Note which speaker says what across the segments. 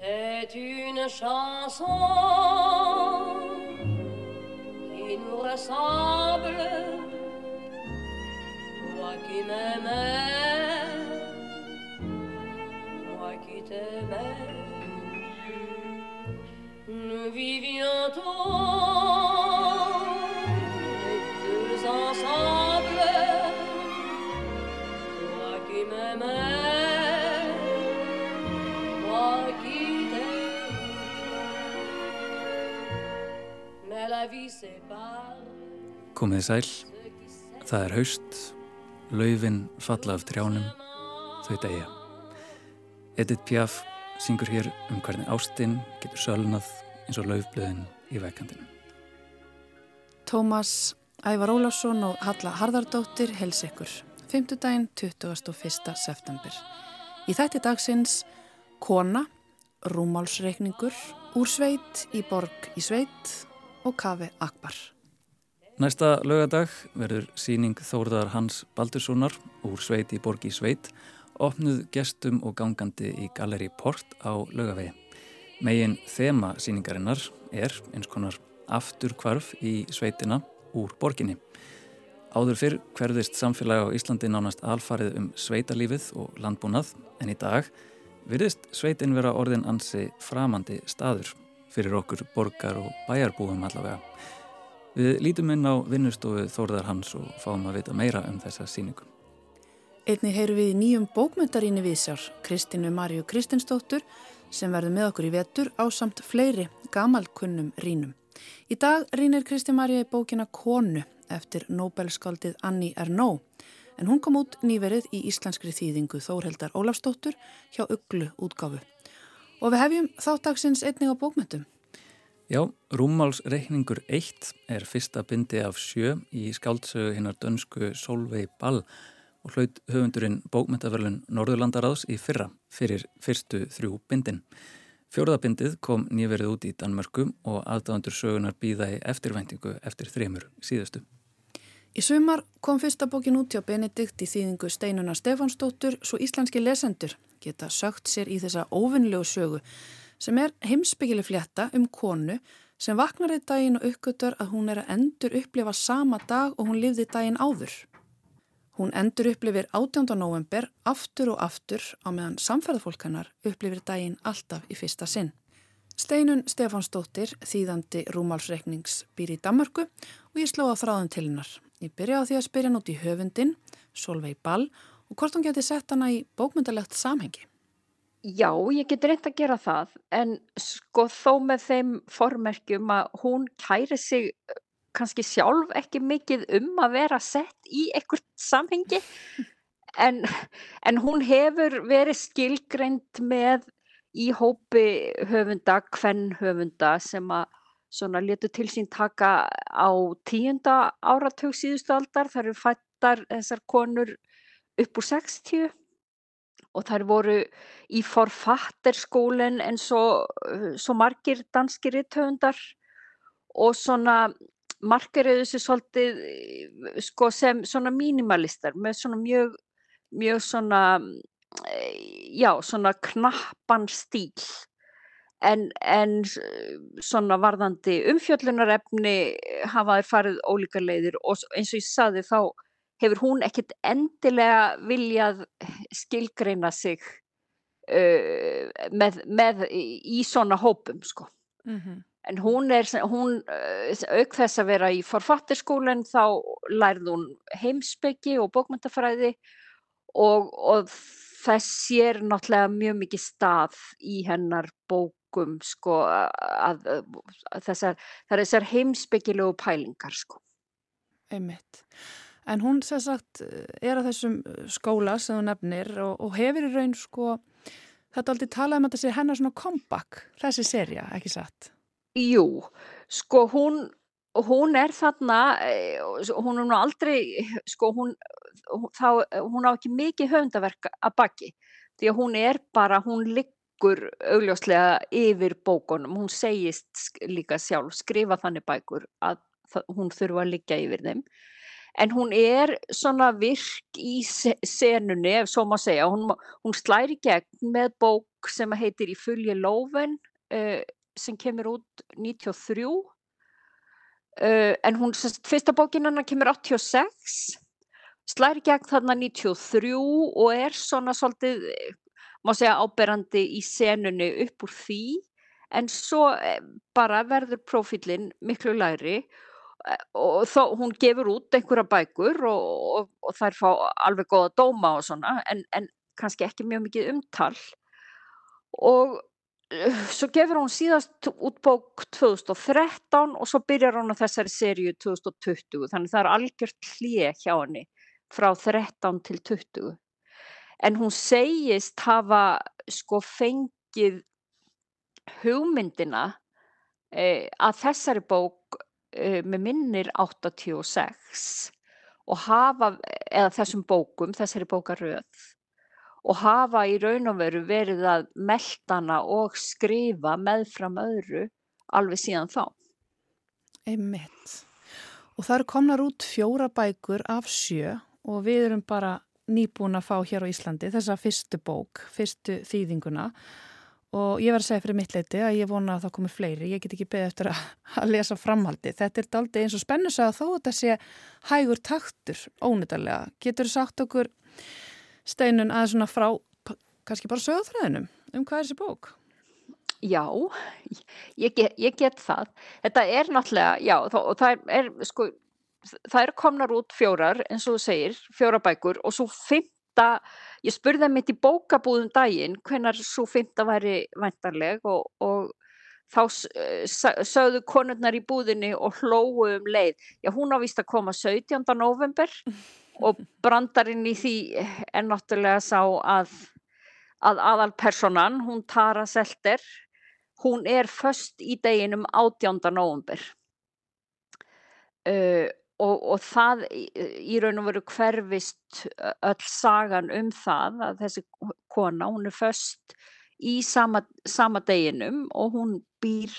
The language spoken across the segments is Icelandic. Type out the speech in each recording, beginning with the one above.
Speaker 1: C'est une chanson qui nous ressemble, toi qui m'aimais, moi qui t'aimais. Nous vivions tous
Speaker 2: Komið sæl, það er haust, laufin falla af trjánum, þau degja. Edith Piaf syngur hér um hvernig ástinn getur sölnað eins og laufblöðin í vekkandinu.
Speaker 3: Tómas Ævar Ólafsson og Halla Harðardóttir hels ykkur. Fymtudaginn 21. september. Í þætti dagsins Kona, Rúmálsreikningur, Úr sveit í borg í sveit og Kafi Akbar.
Speaker 2: Næsta lögadag verður síning Þórðar Hans Baldurssonar úr sveit í borg í sveit opnuð gestum og gangandi í Galleri Port á lögavegi. Megin þema síningarinnar er eins konar afturkvarf í sveitina úr borginni. Áður fyrr hverðist samfélagi á Íslandi nánast alfarið um sveitalífið og landbúnað en í dag virðist sveitin vera orðin ansi framandi staður fyrir okkur borgar og bæjarbúum allavega. Við lítum inn á vinnustofu Þórðar Hans og fáum að vita meira um þessa síningu.
Speaker 3: Einni heyru við í nýjum bókmyndaríni viðsjár, Kristínu Marju Kristinsdóttur, sem verður með okkur í vetur á samt fleiri gamalkunnum rínum. Í dag rínir Kristi Marja í bókina Konu eftir Nobelskaldið Annie Ernaux, en hún kom út nýverið í íslenskri þýðingu Þórheldar Ólafsdóttur hjá Uglu útgáfu. Og við hefjum þáttagsins einnig á bókmyndum.
Speaker 2: Já, Rúmmálsreikningur 1 er fyrsta bindi af sjö í skáldsögu hinnar dönsku Solveig Ball og hlaut höfundurinn bókmyndaverlun Norðurlandaráðs í fyrra fyrir fyrstu þrjú bindin. Fjóraðabindið kom nýverið út í Danmörku og aðdáðandur sögunar býða í eftirvæntingu eftir þremur síðustu.
Speaker 3: Í sumar kom fyrsta bókin út hjá Benedikt í þýðingu Steinuna Stefansdóttur svo íslenski lesendur geta sögt sér í þessa óvinnlegu sögu sem er heimsbyggileg flétta um konu sem vaknar í daginn og uppgötur að hún er að endur upplifa sama dag og hún lifði daginn áður. Hún endur upplifir 18. november aftur og aftur á meðan samferðafólk hennar upplifir daginn alltaf í fyrsta sinn. Steinun Stefansdóttir, þýðandi rúmálsreiknings, býr í Danmarku og ég sló á þráðum til hennar. Ég byrja á því að spyrja nút í höfundin, Solveig Ball, og hvort hún geti sett hana í bókmyndalegt samhengi.
Speaker 4: Já, ég get reynd að gera það en sko þó með þeim formerkjum að hún kæri sig kannski sjálf ekki mikið um að vera sett í einhvert samhengi en, en hún hefur verið skilgreind með í hópi höfunda, hvern höfunda sem að svona letu til sín taka á tíunda áratug síðustu aldar, þar eru fættar þessar konur upp úr 60 og þær voru í forfatterskólinn eins og uh, svo margir danskir rithöfundar og svona markiruðu þessu svolítið uh, sko sem svona mínimalistar með svona mjög, mjög svona, eh, já svona knappan stíl. En, en uh, svona varðandi umfjöllunarefni hafa þær farið ólíka leiðir og eins og ég saði þá hefur hún ekkert endilega viljað skilgreina sig uh, með, með í svona hópum sko.
Speaker 3: Mm -hmm.
Speaker 4: En hún er, hún, uh, auk þess að vera í forfatterskólan þá lærði hún heimspeki og bókmyndafræði og, og þess sér náttúrulega mjög mikið stað í hennar bókum sko að, að, þessar, þessar heimspekilegu pælingar sko.
Speaker 3: Einmitt. En hún sem sagt er að þessum skóla sem þú nefnir og, og hefur í raun sko, þetta aldrei talað um að þetta sé hennar svona comeback, þessi serja, ekki satt?
Speaker 4: Jú, sko hún, hún er þarna, eh, hún er nú aldrei, sko hún, hún- þá, hún á ekki mikið höfundaverk að baki því að hún er bara, hún liggur augljóslega yfir bókunum, hún segist líka sjálf skrifa þannig bækur að hún þurfa að liggja yfir þeim en hún er svona virk í senunni, ef svo má segja. Hún, hún slæri gegn með bók sem heitir Í fulli lófen uh, sem kemur út 93 uh, en hún, fyrsta bókin hann kemur 86 slæri gegn þarna 93 og er svona svolítið, má segja, áberandi í senunni upp úr því en svo eh, bara verður profílinn miklu læri eh, og þó hún gefur út einhverja bækur og, og, og þær fá alveg góða dóma og svona en, en kannski ekki mjög mikið umtal. Og uh, svo gefur hún síðast út bók 2013 og svo byrjar hún á þessari seríu 2020 þannig það er algjört hlið hjá henni frá 13 til 20 en hún segist hafa sko fengið hugmyndina eh, að þessari bók með minnir 86 og hafa, eða þessum bókum, þessari bókaröð og hafa í raun og veru verið að meldana og skrifa meðfram öðru alveg síðan þá.
Speaker 3: Einmitt. Og það eru komnar út fjóra bækur af sjö og við erum bara nýbúin að fá hér á Íslandi þessa fyrstu bók, fyrstu þýðinguna og ég verði að segja fyrir mitt leiti að ég vona að það komi fleiri, ég get ekki beðið eftir að, að lesa framhaldi. Þetta er daldi eins og spennus að þó þetta sé hægur taktur ónýttarlega. Getur sagt okkur steinun að svona frá kannski bara sögðræðinum um hvað er þessi bók?
Speaker 4: Já, ég get, ég get það. Þetta er náttúrulega, já, og það er, sko, það er komnar út fjórar, eins og þú segir, fjóra bækur og svo fymta ég spurði það mitt í bókabúðum daginn hvenar svo fint að væri væntarleg og, og þá sögðu konurnar í búðinni og hlóðu um leið. Já, hún ávist að koma 17. november og brandarinn í því er náttúrulega sá að, að aðalpersonan, hún Tara Selter, hún er först í deginum 18. november. Uh, og, og það í raun og veru hverfist öll sagan um það að þessi kona, hún er först í sama, sama deginum og hún býr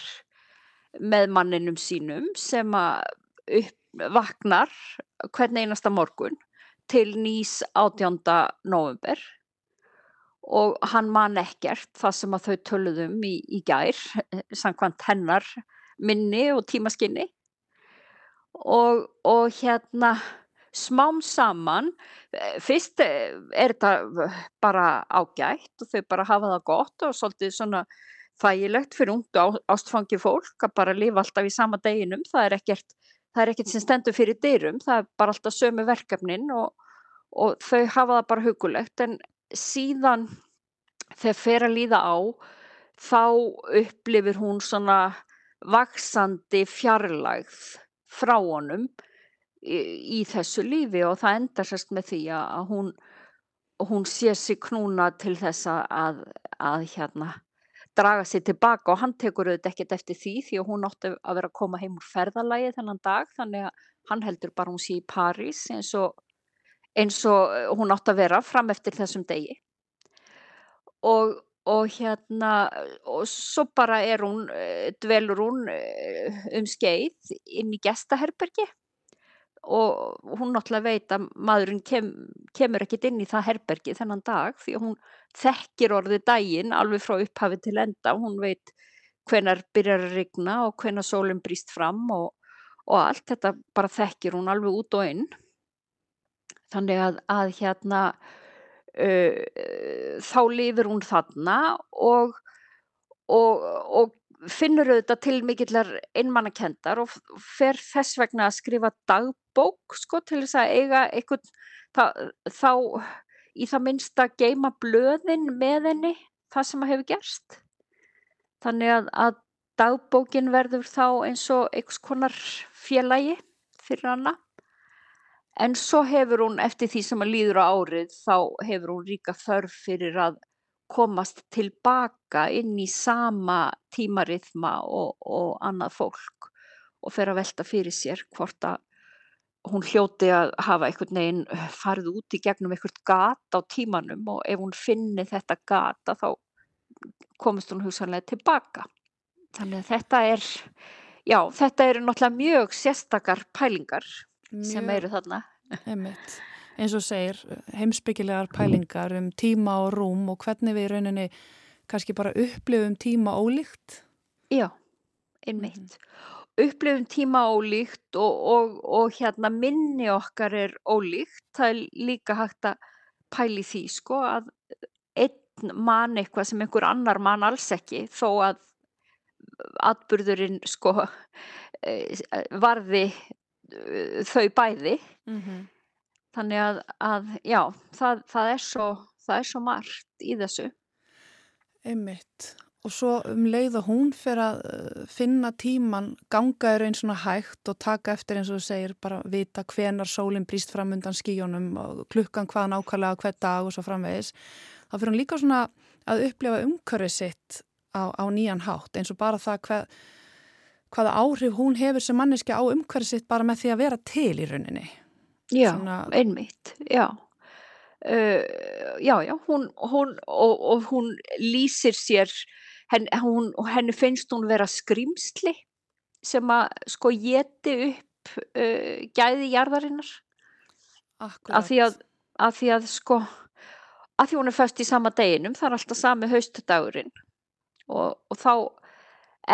Speaker 4: með manninum sínum sem að vaknar hvern einasta morgun til nýs 18. november og hann man ekkert það sem að þau töluðum í, í gær samkvæmt hennar minni og tímaskinni og, og hérna smám saman eh, fyrst eh, er þetta bara ágætt og þau bara hafa það gott og svolítið svona þægilegt fyrir ungt ástfangi fólk að bara lifa alltaf í sama deginum. Það er ekkert, það er ekkert sem stendur fyrir dyrum, það er bara alltaf sömu verkefnin og, og þau hafa það bara hugulegt en síðan þegar fer að líða á þá upplifir hún svona vaksandi fjarlægð frá honum í, í þessu lífi og það endar sérst með því að hún, hún sé sig knúna til þess að, að hérna, draga sig tilbaka og hann tekur auðvitað ekkert eftir því því að hún átti að vera að koma heim úr ferðalagi þennan dag þannig að hann heldur bara hún sé í París eins og, eins og hún átti að vera fram eftir þessum degi. Og og hérna og svo bara er hún eh, dvelur hún eh, um skeið inn í gestaherbergi og hún náttúrulega veit að maðurinn kem, kemur ekkit inn í það herbergi þennan dag því hún þekkir orðið daginn alveg frá upphafi til enda. Hún veit hvenar byrjar að rigna og hvenar sólinn brýst fram og, og allt. Þetta bara þekkir hún alveg út og inn. Þannig að, að hérna uh, þá lifir hún þarna og, og, og finnur auðvitað til mikillar einmannakendar og fer þess vegna að skrifa dagbók sko til þess að eiga eitthvað þá, þá í það minnst að geima blöðin með henni það sem að hefur gerst. Þannig að, að dagbókin verður þá eins og einhvers konar félagi fyrir hana En svo hefur hún eftir því sem að líður á árið þá hefur hún ríka þörf fyrir að komast tilbaka inn í sama tímarithma og, og annað fólk og fer að velta fyrir sér hvort að hún hljóti að hafa einhvern veginn farið út í gegnum einhvert gat á tímanum og ef hún finni þetta gata þá komist hún hugsanlega tilbaka. Þannig að þetta er, já, þetta eru náttúrulega mjög sérstakar pælingar sem
Speaker 3: Mjög-
Speaker 4: eru þarna.
Speaker 3: Einmitt. Eins og segir heimsbyggilegar pælingar um tíma og rúm og hvernig við í rauninni kannski bara upplifum tíma ólíkt.
Speaker 4: Já, einmitt. Upplifum tíma ólíkt og, og, og hérna minni okkar er ólíkt. Það er líka hægt að pæli því sko að einn man eitthvað sem einhver annar man alls ekki þó að atburðurinn sko eh, varði þau bæði.
Speaker 3: Mm -hmm.
Speaker 4: Þannig að, að já, það, það, er svo, það er svo margt í þessu.
Speaker 3: Einmitt. Og svo um leið og hún fyrir að uh, finna tíman, ganga er einn svona hægt og taka eftir eins og þú segir, bara vita hvenar sólinn brýst fram undan skíjónum og klukkan hvað nákvæmlega hver dag og svo framvegis. þá fyrir hún líka svona að upplifa umhverfið sitt á, á nýjan hátt eins og bara það hver, hvaða áhrif hún hefur sem manneski á umhverfið sitt bara með því að vera til í rauninni.
Speaker 4: Já,
Speaker 3: Svona-
Speaker 4: einmitt, já. Uh, já, já, hún, hún, og, og hún lýsir sér, henn, hún, henni finnst hún vera skrýmsli sem að sko geti upp uh, gæði jarðarinnar.
Speaker 3: Akkurat.
Speaker 4: Af því að, af því að sko, af því hún er föst í sama deginum, það er alltaf sami haustdagurinn og, og þá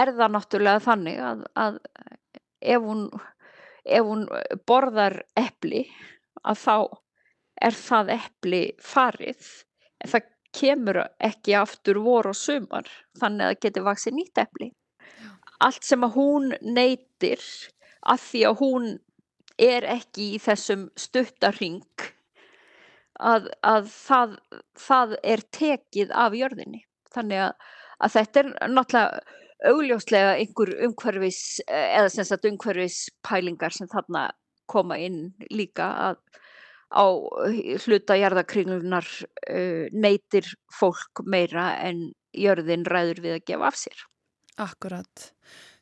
Speaker 4: er það náttúrulega þannig að, að ef, hún, ef hún borðar epli að þá er það epli farið en það kemur ekki aftur vor og sumar þannig að það geti vaksið nýtt epli. Allt sem að hún neytir að því að hún er ekki í þessum stuttarring að, að það, það er tekið af jörðinni. Þannig að, að þetta er náttúrulega augljóslega einhver umhverfis eða sem sagt umhverfis pælingar sem þarna koma inn líka að á hluta jarðakringlunar uh, neytir fólk meira en jörðin ræður við að gefa af sér.
Speaker 3: Akkurat.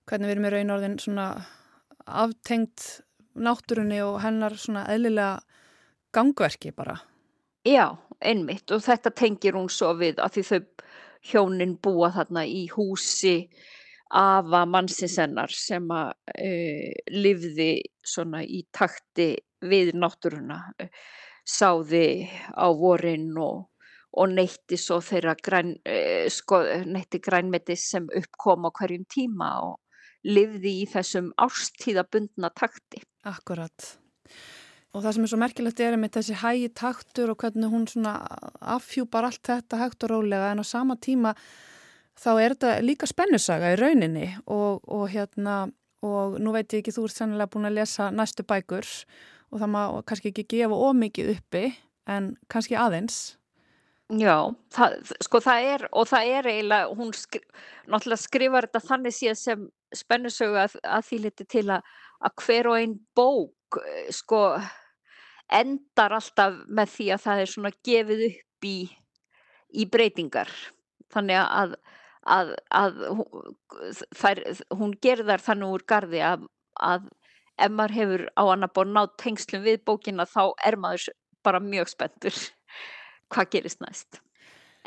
Speaker 3: Hvernig við erum í raun orðin svona aftengt náttúrunni og hennar svona eðlilega gangverki bara.
Speaker 4: Já, einmitt og þetta tengir hún svo við að því þau hjónin búa þarna í húsi afa mannsins hennar sem að uh, lifði svona í takti við náttúruna, uh, sáði á vorin og, og neytti svo þeirra græn, uh, sko, neytti grænmetis sem uppkom á hverjum tíma og lifði í þessum árstíðabundna takti.
Speaker 3: Akkurat. Og það sem er svo merkilegt er með þessi hægi taktur og hvernig hún svona afhjúpar allt þetta hægt og rólega en á sama tíma þá er þetta líka spennusaga í rauninni og, og hérna og nú veit ég ekki, þú ert sennilega búin að lesa næstu bækur og það má kannski ekki gefa ómikið uppi en kannski aðeins.
Speaker 4: Já, það, sko það er, og það er eiginlega, hún skri, náttúrulega skrifar þetta þannig síðan sem spennusögu að, að því liti til að, að hver og einn bók, eh, sko, endar alltaf með því að það er svona gefið upp í, í breytingar. Þannig að, að, að þær, hún gerir þar þannig úr gardi að, að ef maður hefur á annar bór nátt tengslum við bókina þá er maður bara mjög spenntur hvað gerist næst.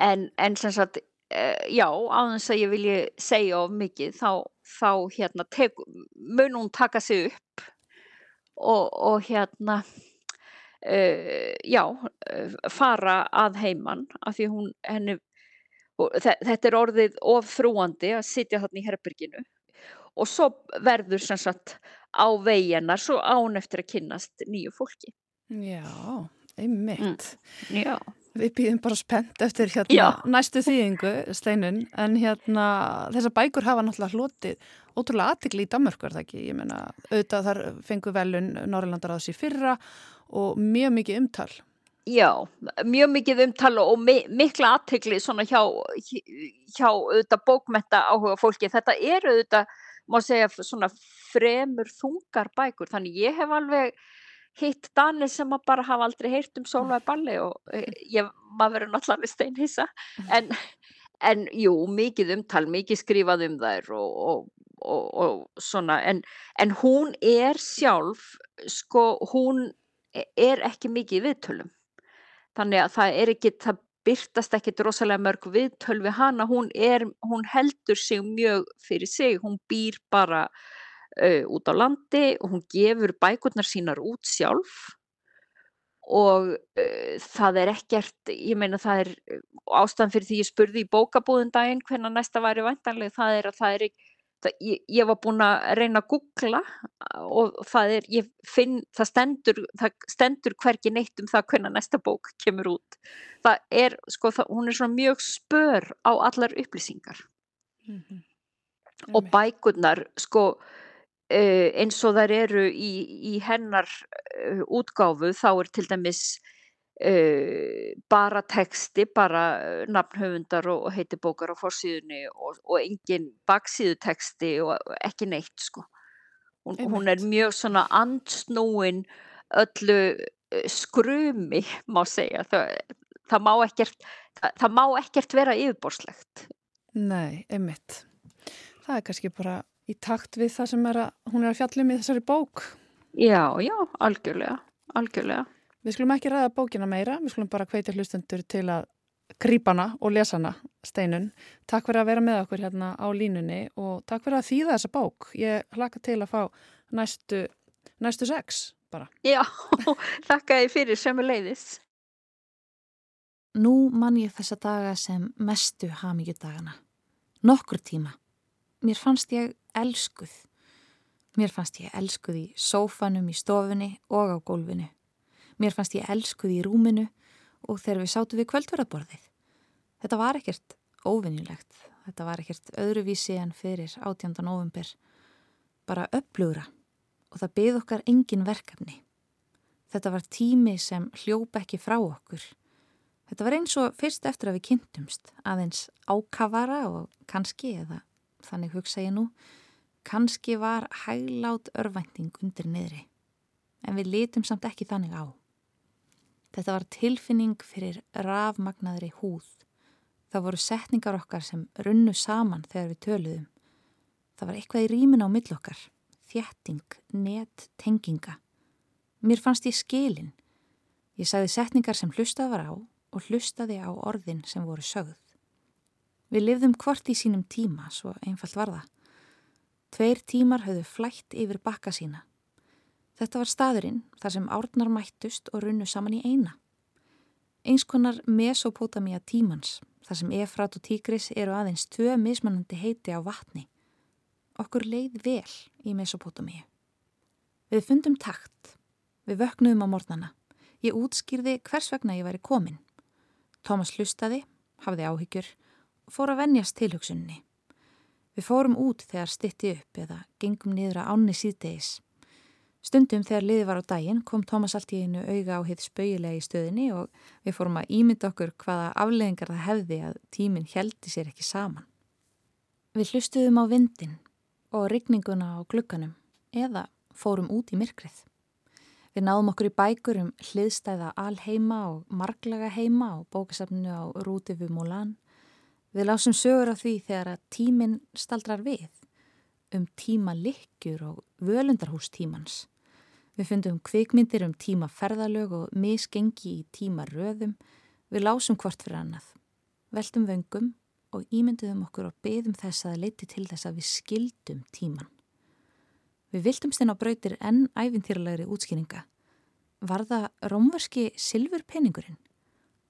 Speaker 4: En, en sem sagt, uh, já, áðans að ég vilji segja of mikið, þá, þá hérna, mun hún taka sig upp og, og hérna, já, uh, fara að heiman af því hún, henni, þetta er orðið of þrúandi að sitja þarna í herberginu og svo verður sem sagt á veginnar, svo án eftir að kynnast nýju fólki.
Speaker 3: Já, einmitt.
Speaker 4: Já.
Speaker 3: Við býðum bara spennt eftir hérna næstu þýðingu, Steinun, en hérna þessar bækur hafa náttúrulega hlotið ótrúlega aðtikli í Danmörku, er það ekki? Ég meina, auðvitað þar fengu velun Norrlandaráðs í fyrra og mjög mikið umtal.
Speaker 4: Já, mjög mikið umtala og mi mikla aðtegli svona hjá, hjá auðvitað bókmenta áhuga fólki. Þetta eru auðvitað, má segja, svona fremur þungar bækur. Þannig ég hef alveg hitt Dani sem að bara hafa aldrei heyrt um Sólvæði Balli og eh, ég, maður verður náttúrulega steinhissa. En, en jú, mikið umtal, mikið skrifað um þær og, og, og, og svona. En, en hún er sjálf, sko, hún er ekki mikið í viðtölum. Þannig að það er ekki, það byrtast ekki rosalega mörg viðtöl við hana, hún, er, hún heldur sig mjög fyrir sig, hún býr bara uh, út á landi og hún gefur bækurnar sínar út sjálf. Og uh, það er ekkert, ég meina það er ástæðan fyrir því ég spurði í bókabúðun daginn hvernig næsta væri vantanlega, það er að það er ekki það, ég, ég var búin að reyna að googla og það er, ég finn, það stendur, það stendur hverki neitt um það hvernig næsta bók kemur út. Það er, sko, það, hún er svona mjög spör á allar upplýsingar. Mm -hmm. Og bækurnar, sko, uh, eins og þær eru í, í hennar uh, útgáfu, þá er til dæmis Uh, bara texti, bara uh, nafnhöfundar og, og heiti bókar á fórsíðunni og, og engin baksíðu texti og ekki neitt sko. Hún, hún er mjög svona andsnúin öllu uh, skrumi má segja. Það, það, má ekkert, það, það má ekkert vera yfirborslegt.
Speaker 3: Nei, einmitt. Það er kannski bara í takt við það sem er að, hún er að fjallum í þessari bók.
Speaker 4: Já, já, algjörlega, algjörlega.
Speaker 3: Við skulum ekki ræða bókina meira, við skulum bara hveitja hlustendur til að grípana og lesana steinun. Takk fyrir að vera með okkur hérna á línunni og takk fyrir að þýða þessa bók. Ég hlaka til að fá næstu, næstu sex bara.
Speaker 4: Já, þakka þið fyrir sem er leiðis.
Speaker 5: Nú mann ég þessa daga sem mestu hafmyggjudagana. Nokkur tíma. Mér fannst ég elskuð. Mér fannst ég elskuð í sófanum í stofunni og á gólfinu. Mér fannst ég elskuð í rúminu og þegar við sátum við kvöldverðarborðið. Þetta var ekkert óvinnilegt. Þetta var ekkert öðruvísi en fyrir 18. november. Bara upplugra og það byggð okkar engin verkefni. Þetta var tími sem hljópa ekki frá okkur. Þetta var eins og fyrst eftir að við kynntumst, aðeins ákavara og kannski, eða þannig hugsa ég nú, kannski var hæglát örvænting undir niðri. En við litum samt ekki þannig á. Þetta var tilfinning fyrir rafmagnaðri húð. Það voru setningar okkar sem runnu saman þegar við töluðum. Það var eitthvað í rýmin á millokkar. Þjætting, net, tenginga. Mér fannst ég skilin. Ég sagði setningar sem hlustað var á og hlustaði á orðin sem voru sögð. Við lifðum hvort í sínum tíma, svo einfalt var það. Tveir tímar höfðu flætt yfir bakka sína Þetta var staðurinn þar sem árnar mættust og runnu saman í eina. Einskonar Mesopotamia tímans, þar sem Efrat og Tigris eru aðeins tvö mismannandi heiti á vatni. Okkur leið vel í Mesopotamíu. Við fundum takt. Við vöknuðum á mornana. Ég útskýrði hvers vegna ég væri komin. Tómas hlustaði, hafði áhyggjur fór að vennjast tilhugsunni. Við fórum út þegar stitti upp eða gengum niður að ánni síðdegis. Stundum þegar liði var á daginn kom Tómas allt í einu auga á hitt spauilega í stöðinni og við fórum að ímynda okkur hvaða afleðingar það hefði að tíminn heldi sér ekki saman. Við hlustuðum á vindin og rigninguna á glugganum eða fórum út í myrkrið. Við náðum okkur í bækur um hliðstæða alheima og marglaga heima og bókasafnu á rúti við Múlan. Við lásum sögur á því þegar að tíminn staldrar við um tíma likjur og völundarhústímans Við fundum kvikmyndir um tíma ferðalög og misgengi í tíma röðum. Við lásum hvort fyrir annað. Veltum vöngum og ímynduðum okkur og beðum þess að leiti til þess að við skildum tíman. Við viltumst inn á brautir enn æfintýralegri útskýringa. Var það rómverski silfurpenningurinn?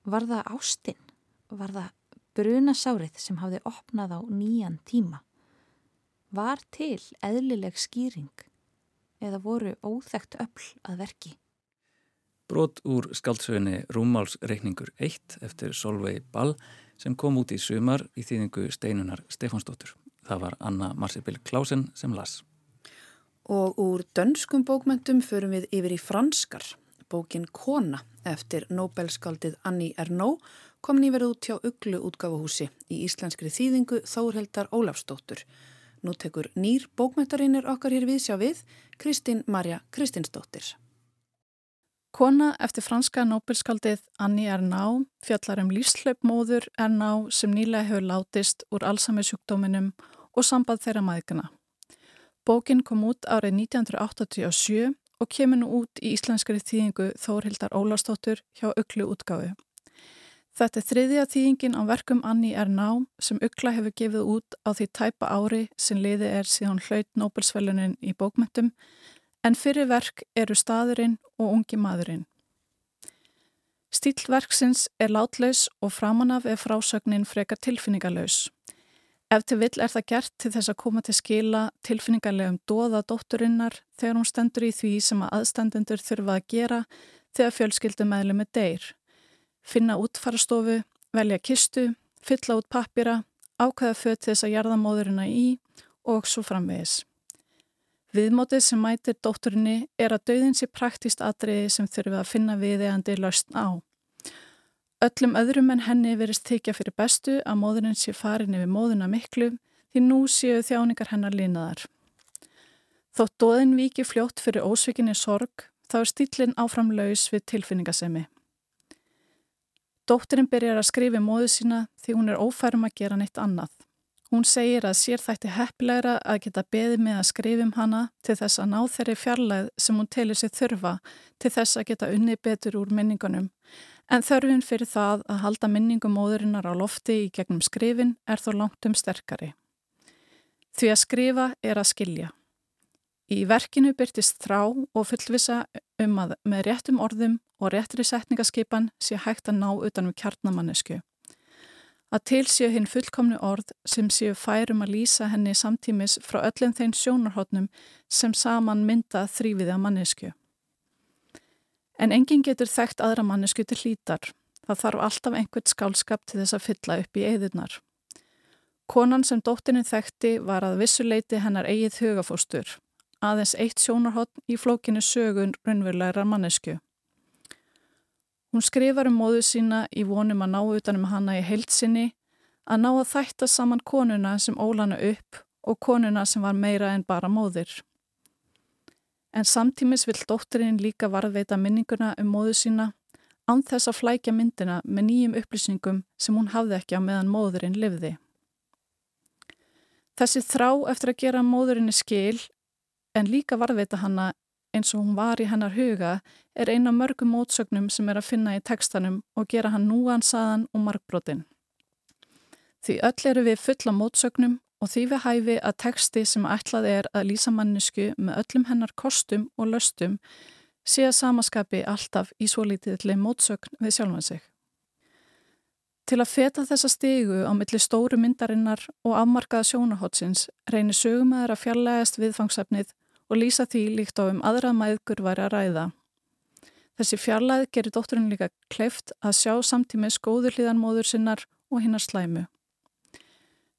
Speaker 5: Var það ástinn? Var það brunasárið sem hafði opnað á nýjan tíma? Var til eðlileg skýring eða voru óþægt öll að verki.
Speaker 2: Brot úr skaldsöginni Rúmálsreikningur 1 eftir Solveig Ball sem kom út í sumar í þýðingu steinunar Stefánsdóttur. Það var Anna Marsibil Klausen sem las.
Speaker 3: Og úr dönskum bókmentum förum við yfir í franskar. Bókin Kona eftir Nobelskaldið Annie Ernaux kom nýverð út hjá Uglu útgáfuhúsi í íslenskri þýðingu Þórheldar Ólafsdóttur. Nú tekur nýr bókmættarinnir okkar hér við sjá við, Kristín Marja Kristinsdóttir.
Speaker 6: Kona eftir franska nóbelskaldið Annie Ernaux fjallar um lífslaupmóður Ernaux sem nýlega hefur látist úr Alzheimer sjúkdóminum og samband þeirra maðguna. Bókin kom út árið 1987 og kemur nú út í íslenskari þýðingu Þórhildar Ólastóttur hjá Uglu útgáfu. Þetta er þriðja þýðingin á verkum Anni Erná sem Ugla hefur gefið út á því tæpa ári sem liði er síðan hlaut Nobelsfælunin í bókmyndum en fyrir verk eru staðurinn og ungi maðurinn. Stílverksins er látlaus og framanaf er frásögnin frekar tilfinningalös. Ef til vill er það gert til þess að koma til skila tilfinningarlegum dóða dótturinnar þegar hún stendur í því sem að aðstendendur þurfa að gera þegar fjölskyldum meðlum er deyr finna útfarastofu, velja kistu, fylla út pappira, ákveða föt þess að jarða móðurina í og svo framvegis. Viðmótið sem mætir dótturinni er að dauðin sé praktíst atriði sem þurfið að finna viðeigandi lausn á. Öllum öðrum en henni verist þykja fyrir bestu að móðurinn sé farin yfir móðuna miklu því nú séu þjáningar hennar línaðar. Þótt dóðin viki fljótt fyrir ósvikinni sorg þá er stílinn áfram laus við tilfinningasemi. Dóttirinn byrjar að skrifa móðu sína því hún er ófærum að gera neitt annað. Hún segir að sér þætti heppilegra að geta beðið með að skrifum hana til þess að ná þeirri fjarlæð sem hún telur sér þurfa til þess að geta unni betur úr minningunum. En þörfin fyrir það að halda minningum móðurinnar á lofti í gegnum skrifin er þó langt um sterkari. Því að skrifa er að skilja. Í verkinu byrtist þrá og fullvisa um að með réttum orðum og réttri setningaskipan sé hægt að ná utanum kjarnamannesku. Að til séu hinn fullkomni orð sem séu færum að lýsa henni samtímis frá öllum þeim sjónarhóttnum sem saman mynda þrýfiði að mannesku. En enginn getur þekkt aðra mannesku til hlítar. Það þarf alltaf einhvert skálskap til þess að fylla upp í eðunar. Konan sem dóttinni þekkti var að vissuleiti hennar eigið hugafóstur aðeins eitt sjónarhótt í flókinu sögun raunverulegra mannesku. Hún skrifar um móðu sína í vonum að ná utanum hana í heilsinni, að ná að þætta saman konuna sem ólana upp og konuna sem var meira en bara móðir. En samtímis vill dótturinn líka varðveita minninguna um móðu sína án þess að flækja myndina með nýjum upplýsningum sem hún hafði ekki á meðan móðurinn livði. Þessi þrá eftir að gera móðurinni skil en líka varðveita hanna eins og hún var í hennar huga er eina mörgum mótsögnum sem er að finna í tekstanum og gera hann núan saðan og markbrotin. Því öll eru við fulla mótsögnum og því við hæfi að teksti sem ætlað er að lýsa mannesku með öllum hennar kostum og löstum sé að samaskapi alltaf í svo lítiðli mótsögn við sjálfan sig. Til að feta þessa stigu á milli stóru myndarinnar og afmarkaða sjónahótsins reynir sögumæður að fjarlægast viðfangsefnið og lýsa því líkt á um aðra mæðgur væri að ræða. Þessi fjarlæð gerir dótturinn líka kleift að sjá samtímis góður hlýðan móður sinnar og hinnar slæmu.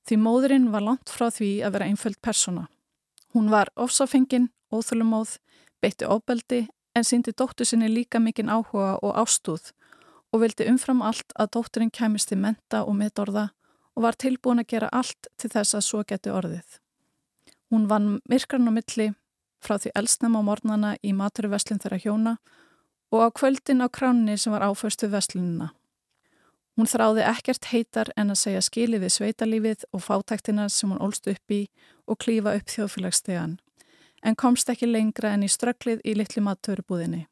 Speaker 6: Því móðurinn var langt frá því að vera einföld persona. Hún var ofsafengin, óþölumóð, beitti óbeldi en síndi dóttur sinni líka mikinn áhuga og ástúð og vildi umfram allt að dótturinn kemist til menta og meðorða og var tilbúin að gera allt til þess að svo geti orðið. Hún vann myrkran á milli frá því elsnum á mornana í maturveslinn þeirra hjóna og á kvöldin á kránni sem var áförstu veslinuna. Hún þráði ekkert heitar en að segja skili við sveitalífið og fátæktina sem hún ólst upp í og klífa upp þjóðfélagstegan, en komst ekki lengra en í ströklið í litli maturubúðinni.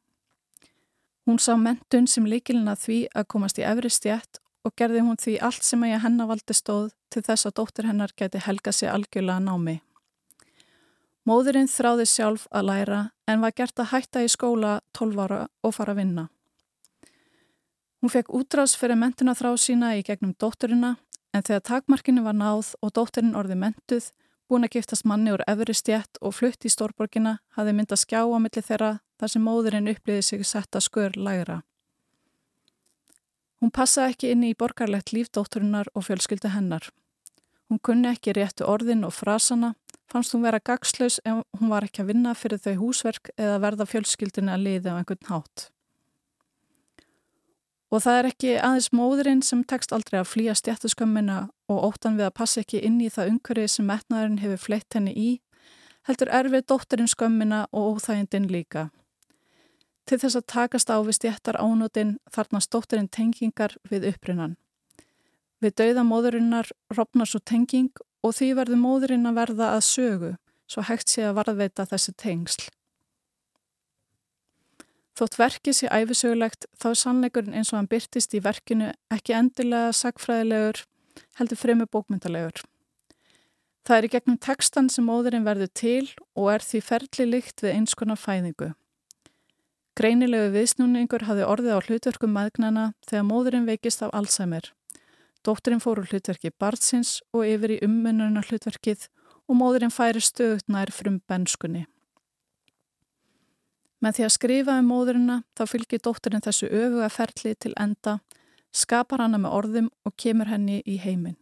Speaker 6: Hún sá mentun sem líkilina því að komast í efri stjætt og gerði hún því allt sem að ég hennavaldi stóð til þess að dóttir hennar geti helga sig algjörlega námi. Móðurinn þráði sjálf að læra en var gert að hætta í skóla 12 ára og fara að vinna. Hún fekk útrás fyrir mentuna þrá sína í gegnum dótturina en þegar takmarkinu var náð og dótturinn orði mentuð, búin að giftast manni úr efri stjætt og flutt í stórborgina hafði myndað skjá á milli þeirra þar sem móðurinn uppliði sig setta skör lægra. Hún passaði ekki inn í borgarlegt líf dótturinnar og fjölskyldu hennar. Hún kunni ekki réttu orðin og frasana fannst hún vera gagslaus ef hún var ekki að vinna fyrir þau húsverk eða verða fjölskyldinu að liði á einhvern hátt. Og það er ekki aðeins móðurinn sem tekst aldrei að flýja stjættuskömmina og óttan við að passa ekki inn í það umhverfið sem metnaðurinn hefur fleitt henni í, heldur erfið dótturinn skömmina og óþægindin líka. Til þess að takast á við stjættar ánótin þarnast dótturinn tengingar við upprinnan. Við dauða móðurinnar ropnar svo tenging og því verður móðurinn að verða að sögu svo hægt sé að varðveita þessi tengsl. Þótt verkið sé æfisögulegt þá er sannleikurinn eins og hann byrtist í verkinu ekki endilega sagfræðilegur, heldur fremu bókmyndalegur. Það er í gegnum tekstan sem móðurinn verður til og er því ferli líkt við eins konar fæðingu. Greinilegu viðsnúningur hafði orðið á hlutverkum maðgnana þegar móðurinn veikist af Alzheimer. Dótturinn fór úr hlutverki barnsins og yfir í ummununa hlutverkið og móðurinn færi stöðut nær frum benskunni. Með því að skrifa um móðurina þá fylgir dótturinn þessu öfuga ferli til enda, skapar hana með orðum og kemur henni í heiminn.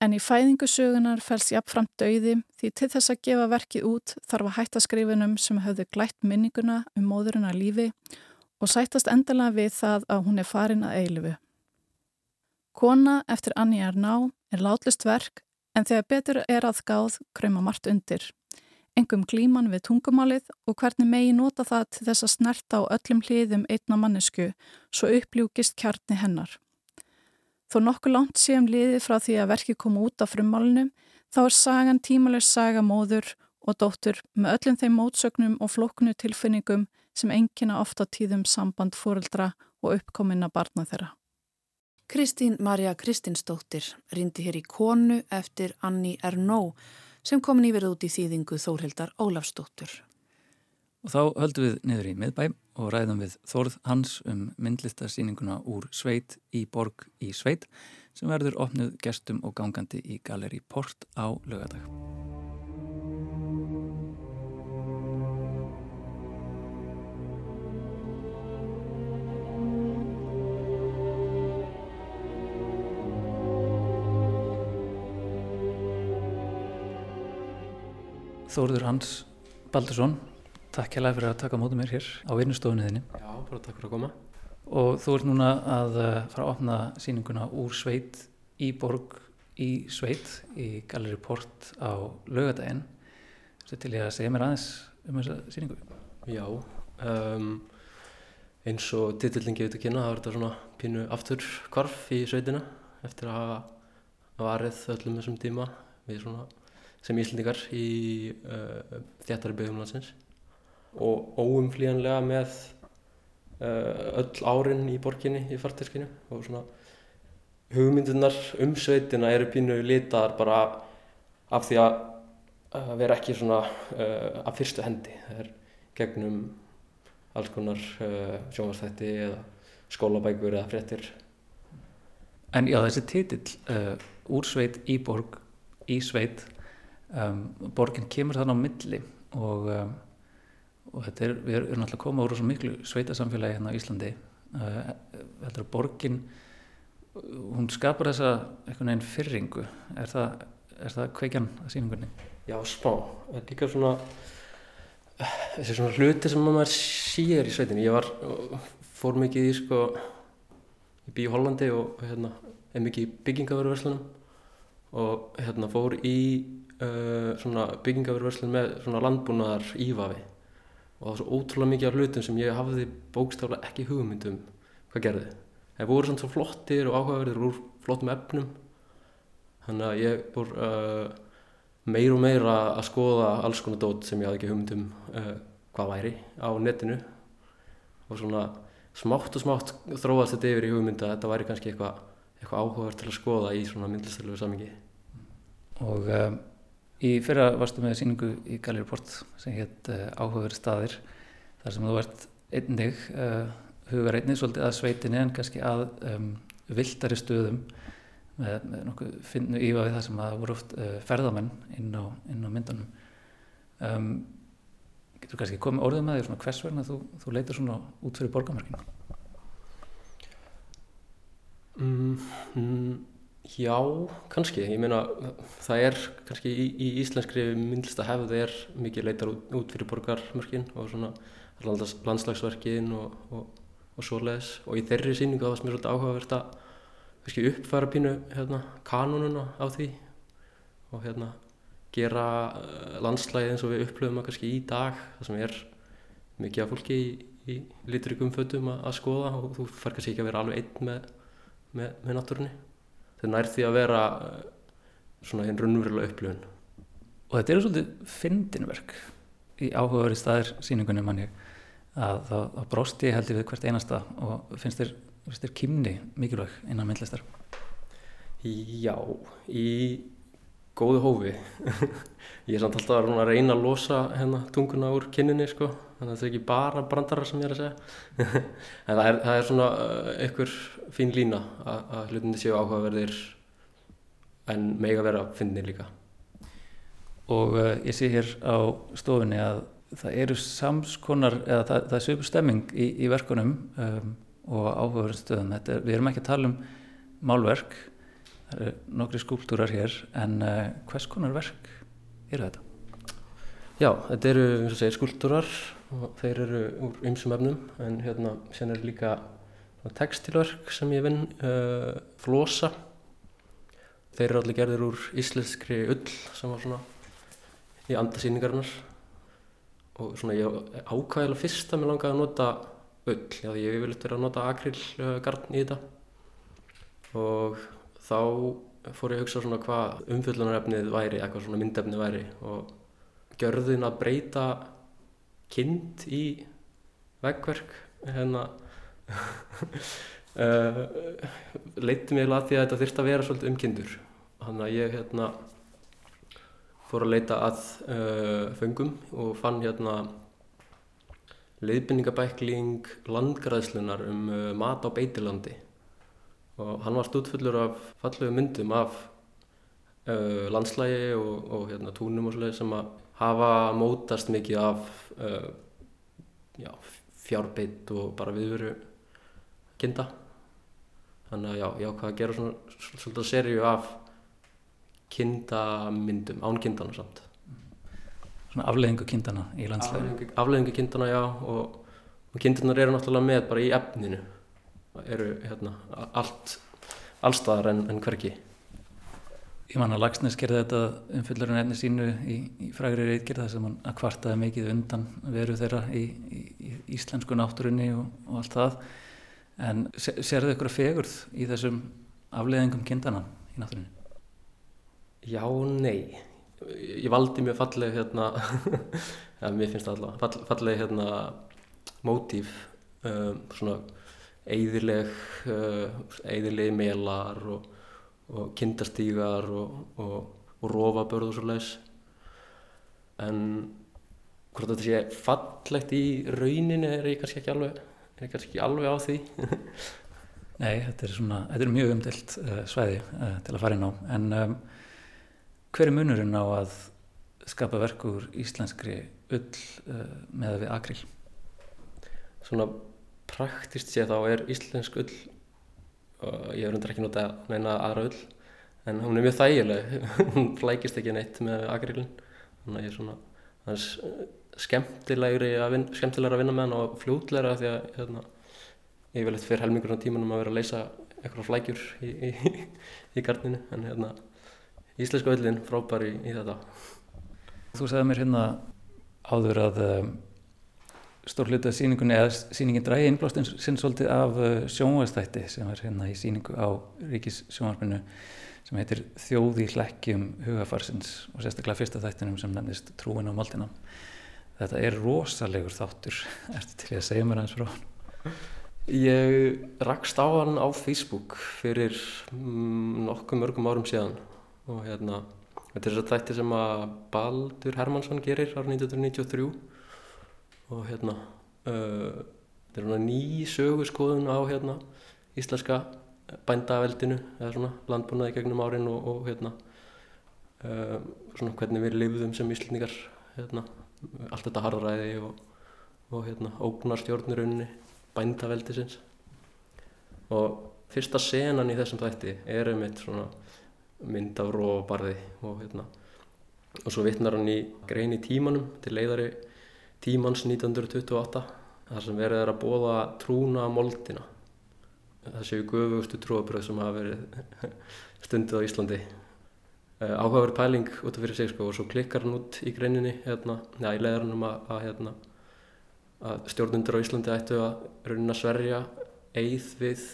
Speaker 6: En í fæðingusögunar fels jafnframt dauði því til þess að gefa verkið út þarf að hætta skrifunum sem höfðu glætt minninguna um móðurina lífi og sættast endala við það að hún er farin að eilifu. Kona eftir Anni Arná er látlist verk en þegar betur er að gáð kröma margt undir engum glíman við tungumálið og hvernig megi nota það til þess að snerta á öllum hliðum einna mannesku svo uppljúkist kjarni hennar. Þó nokkuð langt séum liðið frá því að verki koma út af frummálunum þá er sagan tímaleg saga móður og dóttur með öllum þeim mótsögnum og floknu tilfinningum sem engina ofta tíðum samband fóreldra og uppkominna barna þeirra.
Speaker 3: Kristín Marja Kristinsdóttir rindi hér í konu eftir Anni Ernó sem kom nýverð út í þýðingu Þórhildar Ólafsdóttur.
Speaker 2: Og þá höldum við niður í miðbæ og ræðum við Þórð Hans um myndlistarsýninguna úr Sveit í Borg í Sveit sem verður opnuð gestum og gangandi í Galeri Port á lögadag. Þóruður Hans Baldursson, takk hjá fyrir að taka mótið mér hér á vinnustofunniðinni.
Speaker 7: Já, bara takk fyrir að koma.
Speaker 2: Og þú ert núna að eh, fara að opna síninguna úr sveit í borg í sveit í Galleri Port á lögadaginn. Þetta til ég að segja mér aðeins um þessa síningu.
Speaker 7: Já, um, eins og titillin gefið til kynna, það þetta svona pínu aftur kvarf í sveitina eftir að hafa varið öllum þessum tíma við svona sem íslendingar í uh, þjættari byggum landsins. Og óumflíjanlega með uh, öll árin í borginni í farteskinu og svona hugmyndunar um sveitina eru pínu litaðar bara af því að, að vera ekki svona uh, af fyrstu hendi. Það er gegnum alls konar uh, sjónvarsþætti eða skólabækur eða fréttir.
Speaker 2: En já þessi titill uh, úr sveit í borg í sveit um, borginn kemur þannig á milli og, um, og þetta er, við erum alltaf komað úr svo miklu sveitasamfélagi hérna á Íslandi. Uh, þetta er borginn hún skapar þessa einhvern veginn fyrringu er það, er það kveikjan að síningunni?
Speaker 7: Já, smá, það er líka svona þessi svona hluti sem maður sér í sveitinu ég var, fór mikið í sko ég bý í Hollandi og hérna er mikið í byggingavöruverslunum og hérna fór í uh, svona byggingafjörverslun með landbúnaðar ífafi og það var svo ótrúlega mikið af hlutum sem ég hafði bókstaflega ekki hugmyndum hvað gerði. Það voru svona svo flottir og áhugaverðir úr flottum efnum þannig að ég voru uh, meir og meira að skoða alls konar dót sem ég hafði ekki hugmyndum uh, hvað væri á netinu og svona smátt og smátt þróast þetta yfir í hugmynda að þetta væri kannski eitthvað eitthva áhugaverð til að skoða í svona myndlistarlegu samingi.
Speaker 2: Og um, Í fyrra varstu með síningu í Galleri Port sem hétt uh, eh, Áhugaverð staðir þar sem þú ert einnig uh, hugar einnig svolítið að sveitinni en kannski að um, viltari stöðum með, með nokkuð finnu ífa við það sem að voru oft uh, ferðamenn inn á, inn á myndunum. Um, getur kannski komið orðið með því svona hvers vegna þú, þú leitur svona út fyrir borgamörkinu?
Speaker 7: Mm, mm, Já, kannski. Ég meina, það er kannski í, í íslenskri myndlista hefð er mikið leitar út, út fyrir borgarmörkin og svona landslagsverkin og, og, og svoleiðis. Og í þeirri síningu það var er svolítið áhugavert að kannski uppfæra pínu hérna, kanununa á því og hérna gera uh, landslæði eins og við upplöfum að kannski í dag það sem er mikið af fólki í, í liturigum fötum að, að skoða og þú fær kannski ekki að vera alveg einn með, með, með náttúrunni þetta nær því að vera eh, svona hinn runnverulega upplifun
Speaker 2: og þetta eru svolítið fyndinverk í áhugaverið staðir síningunum mann ég að þá bróst ég held ég við hvert einasta og finnst þér, finnst þér kymni mikilvæg innan myndlistar?
Speaker 7: Já, í góðu hófi. ég er samt alltaf að reyna að losa hérna tunguna úr kynninni sko, þannig að þetta er ekki bara brandarar sem ég er að segja. en það er, það er svona uh, einhver fín lína að, hlutinni séu áhugaverðir en mega vera að finna líka.
Speaker 2: Og uh, ég sé hér á stofunni að það eru samskonar, eða það, það er svipur stemming í, í verkunum um, og áhugaverðin stöðum. Er, við erum ekki að tala um málverk, það eru nokkri skúptúrar hér, en uh, hvers konar verk eru þetta?
Speaker 7: Já, þetta eru, eins og segir, skúltúrar og þeir eru úr ymsum efnum, en hérna sen er líka textilverk sem ég vinn, uh, flosa. Þeir eru allir gerðir úr íslenskri ull sem var svona í andasýningarnar og svona ég ákvæðilega fyrst að mér langaði að nota ull, já því ég vil eftir að nota akrilgarn í þetta og þá fór ég að hugsa svona hvað umfyllunarefnið væri, eitthvað svona myndefnið væri og gjörðin að breyta kind í veggverk hérna. Uh, leiti mig að því að þetta þurfti að vera svolítið um kindur þannig að ég hérna fór að leita að uh, föngum og fann hérna leiðbynningabækling landgræðslunar um uh, mat á beitilandi og hann var stútfullur af fallegu myndum af landslægi og, og hérna, túnum og svolítið sem að hafa mótast mikið af uh, já, fjárbeitt og bara viðveru kinda þannig að já, ég ákvaði að gera svona svolítið serju af kindamyndum, án kindana samt.
Speaker 2: Svona afleðingu kindana í landsleginu?
Speaker 7: Afleðingu, afleðingu kindana, já, og, og kindunar eru náttúrulega með bara í efninu. Eru hérna allt, allstaðar en, en hverki.
Speaker 2: Ég man að Lagsnes gerði þetta umfyllurinn enni sínu í, í frægri reitgerða sem hann að kvartaði mikið undan veru þeirra í, í, í íslensku náttúrunni og, og allt það. En ser þau ykkur að fegurð í þessum afleðingum kindana í náttúrunni?
Speaker 7: Já, nei. Ég valdi mjög falleg hérna, ja, mér finnst það alltaf, fall, falleg hérna mótíf, um, svona eigðileg, uh, eigðilegi melar og, og kindastígar og, og, og rófabörð og svo leiðis. En hvort þetta sé fallegt í rauninni er ég kannski ekki alveg, kannski alveg á því.
Speaker 2: Nei, þetta er svona, þetta er mjög umdilt uh, svæði uh, til að fara inn á, en um, Hver er munurinn á að skapa verkur íslenskri ull uh, með við akril?
Speaker 7: Svona praktist sé þá er íslensk ull, uh, ég verður ekki nota neina aðra ull, en hún er mjög þægileg, hún flækist ekki neitt með akrilin, þannig að ég er svona aðeins skemmtilegri að vinna, skemmtilegra að vinna með hann og fljótlegra því að hérna, ég vil eitthvað fyrir helmingur á tímanum að vera að leysa eitthvað flækjur í, í, í gardinu, en hérna íslensku öllin frábær í, í þetta.
Speaker 2: Þú sagði mér hérna áður að um, stór hlutu af síningunni eða síningin dræði innblástin sinn svolítið af uh, sjónvæðstætti sem er hérna í síningu á Ríkis sjónvarpinu sem heitir Þjóði hlækkjum hugafarsins og sérstaklega fyrsta þættinum sem nefnist Trúin á moldina. Þetta er rosalegur þáttur, ertu til að segja mér aðeins frá hann?
Speaker 7: Ég rakst á hann á Facebook fyrir mm, nokkuð mörgum árum síðan og hérna þetta er þess að þætti sem að Baldur Hermansson gerir ára 1993 og hérna uh, þetta er svona ný sögurskoðun á hérna íslenska bændaveldinu eða svona landbúnaði gegnum árin og, og hérna uh, svona hvernig við lifðum sem íslendingar hérna allt þetta harðræði og, og hérna ógnarstjórnurunni bændaveldisins. Og fyrsta senan í þessum þætti er eitt svona mynd af róbarði og hérna og svo vittnar hann í grein í tímanum til leiðari tímans 1928 þar sem verið er að bóða trúna moldina. Það séu gufugustu trúabröð sem hafa verið stundið á Íslandi. Uh, áhugaverð pæling út af fyrir sig sko og svo klikkar hann út í greininni hérna, já í leiðaranum að, að hérna að stjórnundur á Íslandi ættu að raunin að sverja eið við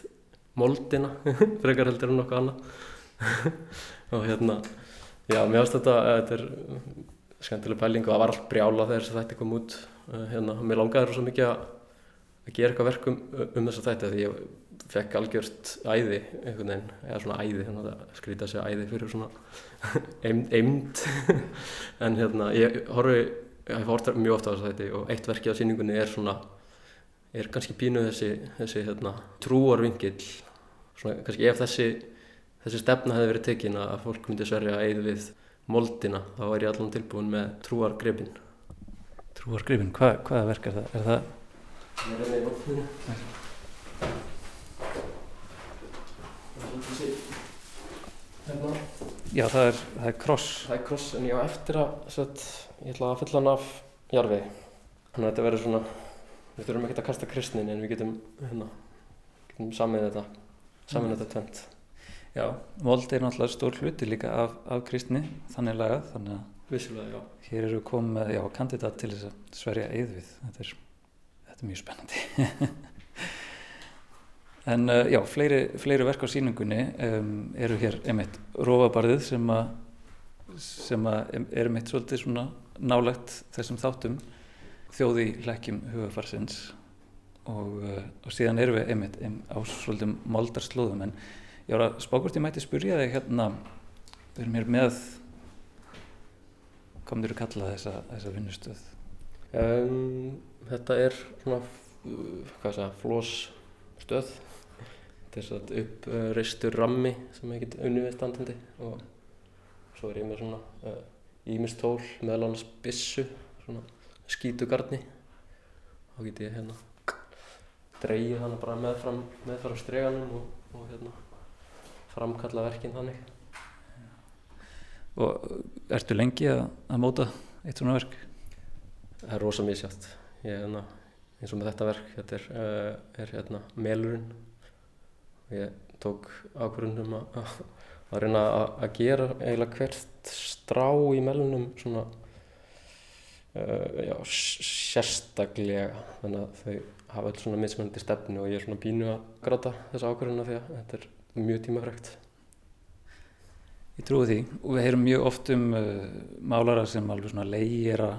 Speaker 7: moldina frekar heldur en nokkuð annað. Og hérna já, mér finnst þetta þetta er skemmtileg pæling og það var allt brjála þegar þetta kom út. Hérna, mér langaði svo mikið að að gera eitthvað verkum um þess að þetta því ég fekk algjört æði einhvern veginn, eða svona æði þannig að skrýta sig æði fyrir svona eimd en hérna ég horfi ég hef horfði mjög ofta á þess að þetta og eitt verki á síningunni er svona er kannski pínu þessi, þessi hérna, trúarvingill svona kannski ef þessi þessi stefna hefði verið tekin að fólk myndi sverja æði við moldina þá er ég allan tilbúin með trúargripin
Speaker 2: Trúargripin, Hva, hvaða verk er það? Er það
Speaker 7: Það er með. Hérna.
Speaker 2: Já, það er, það er kross.
Speaker 7: Það er kross en ég á eftir að set, ég ætla að fylla hann af jarfi. Þannig að þetta verður svona, við þurfum ekki að kasta kristnin en við getum, hérna, getum samið þetta, samið þetta tvent.
Speaker 2: Já, mold er náttúrulega stór hluti líka af, af kristni, þannig lagað, þannig að
Speaker 7: Vissilega, já.
Speaker 2: hér eru komið já, kandidat til þess að sverja eið við. Þetta er, þetta er mjög spennandi. en uh, já, fleiri, fleiri verk á síningunni um, eru hér einmitt Rófabarðið sem að sem að er einmitt svolítið svona nálagt þessum þáttum þjóði hlækjum hugafarsins og, uh, og síðan erum við einmitt ein, á svolítið moldarslóðum en ég var að spákvort ég mæti spyrja þig hérna við erum hér með hvað myndir þú kalla þessa, þessa vinnustöð?
Speaker 7: Um, þetta er svona, hvað það, flósstöð. Þetta er svona uppreistur rammi sem ég get unni við standandi og svo er ég með svona uh, ímistól meðal annars bissu, svona skítugarni. Þá get ég hérna dreigið hana bara meðfram, meðfram streganum og, og hérna framkalla verkinn þannig.
Speaker 2: Og ertu lengi að, að móta eitt svona verk?
Speaker 7: Það er rosa misjátt. Ég er hérna, eins og með þetta verk, þetta er, uh, er hérna melurinn. Ég tók ákvörðunum að, að, reyna að, gera eiginlega hvert strá í melunum svona uh, já, sérstaklega. Þannig að þau hafa öll svona mismunandi stefnu og ég er svona bínu að gráta þessa ákvörðuna því að þetta er mjög tímafrekt.
Speaker 2: Ég trúi því og við heyrum mjög oft um uh, málara sem alveg svona leigir að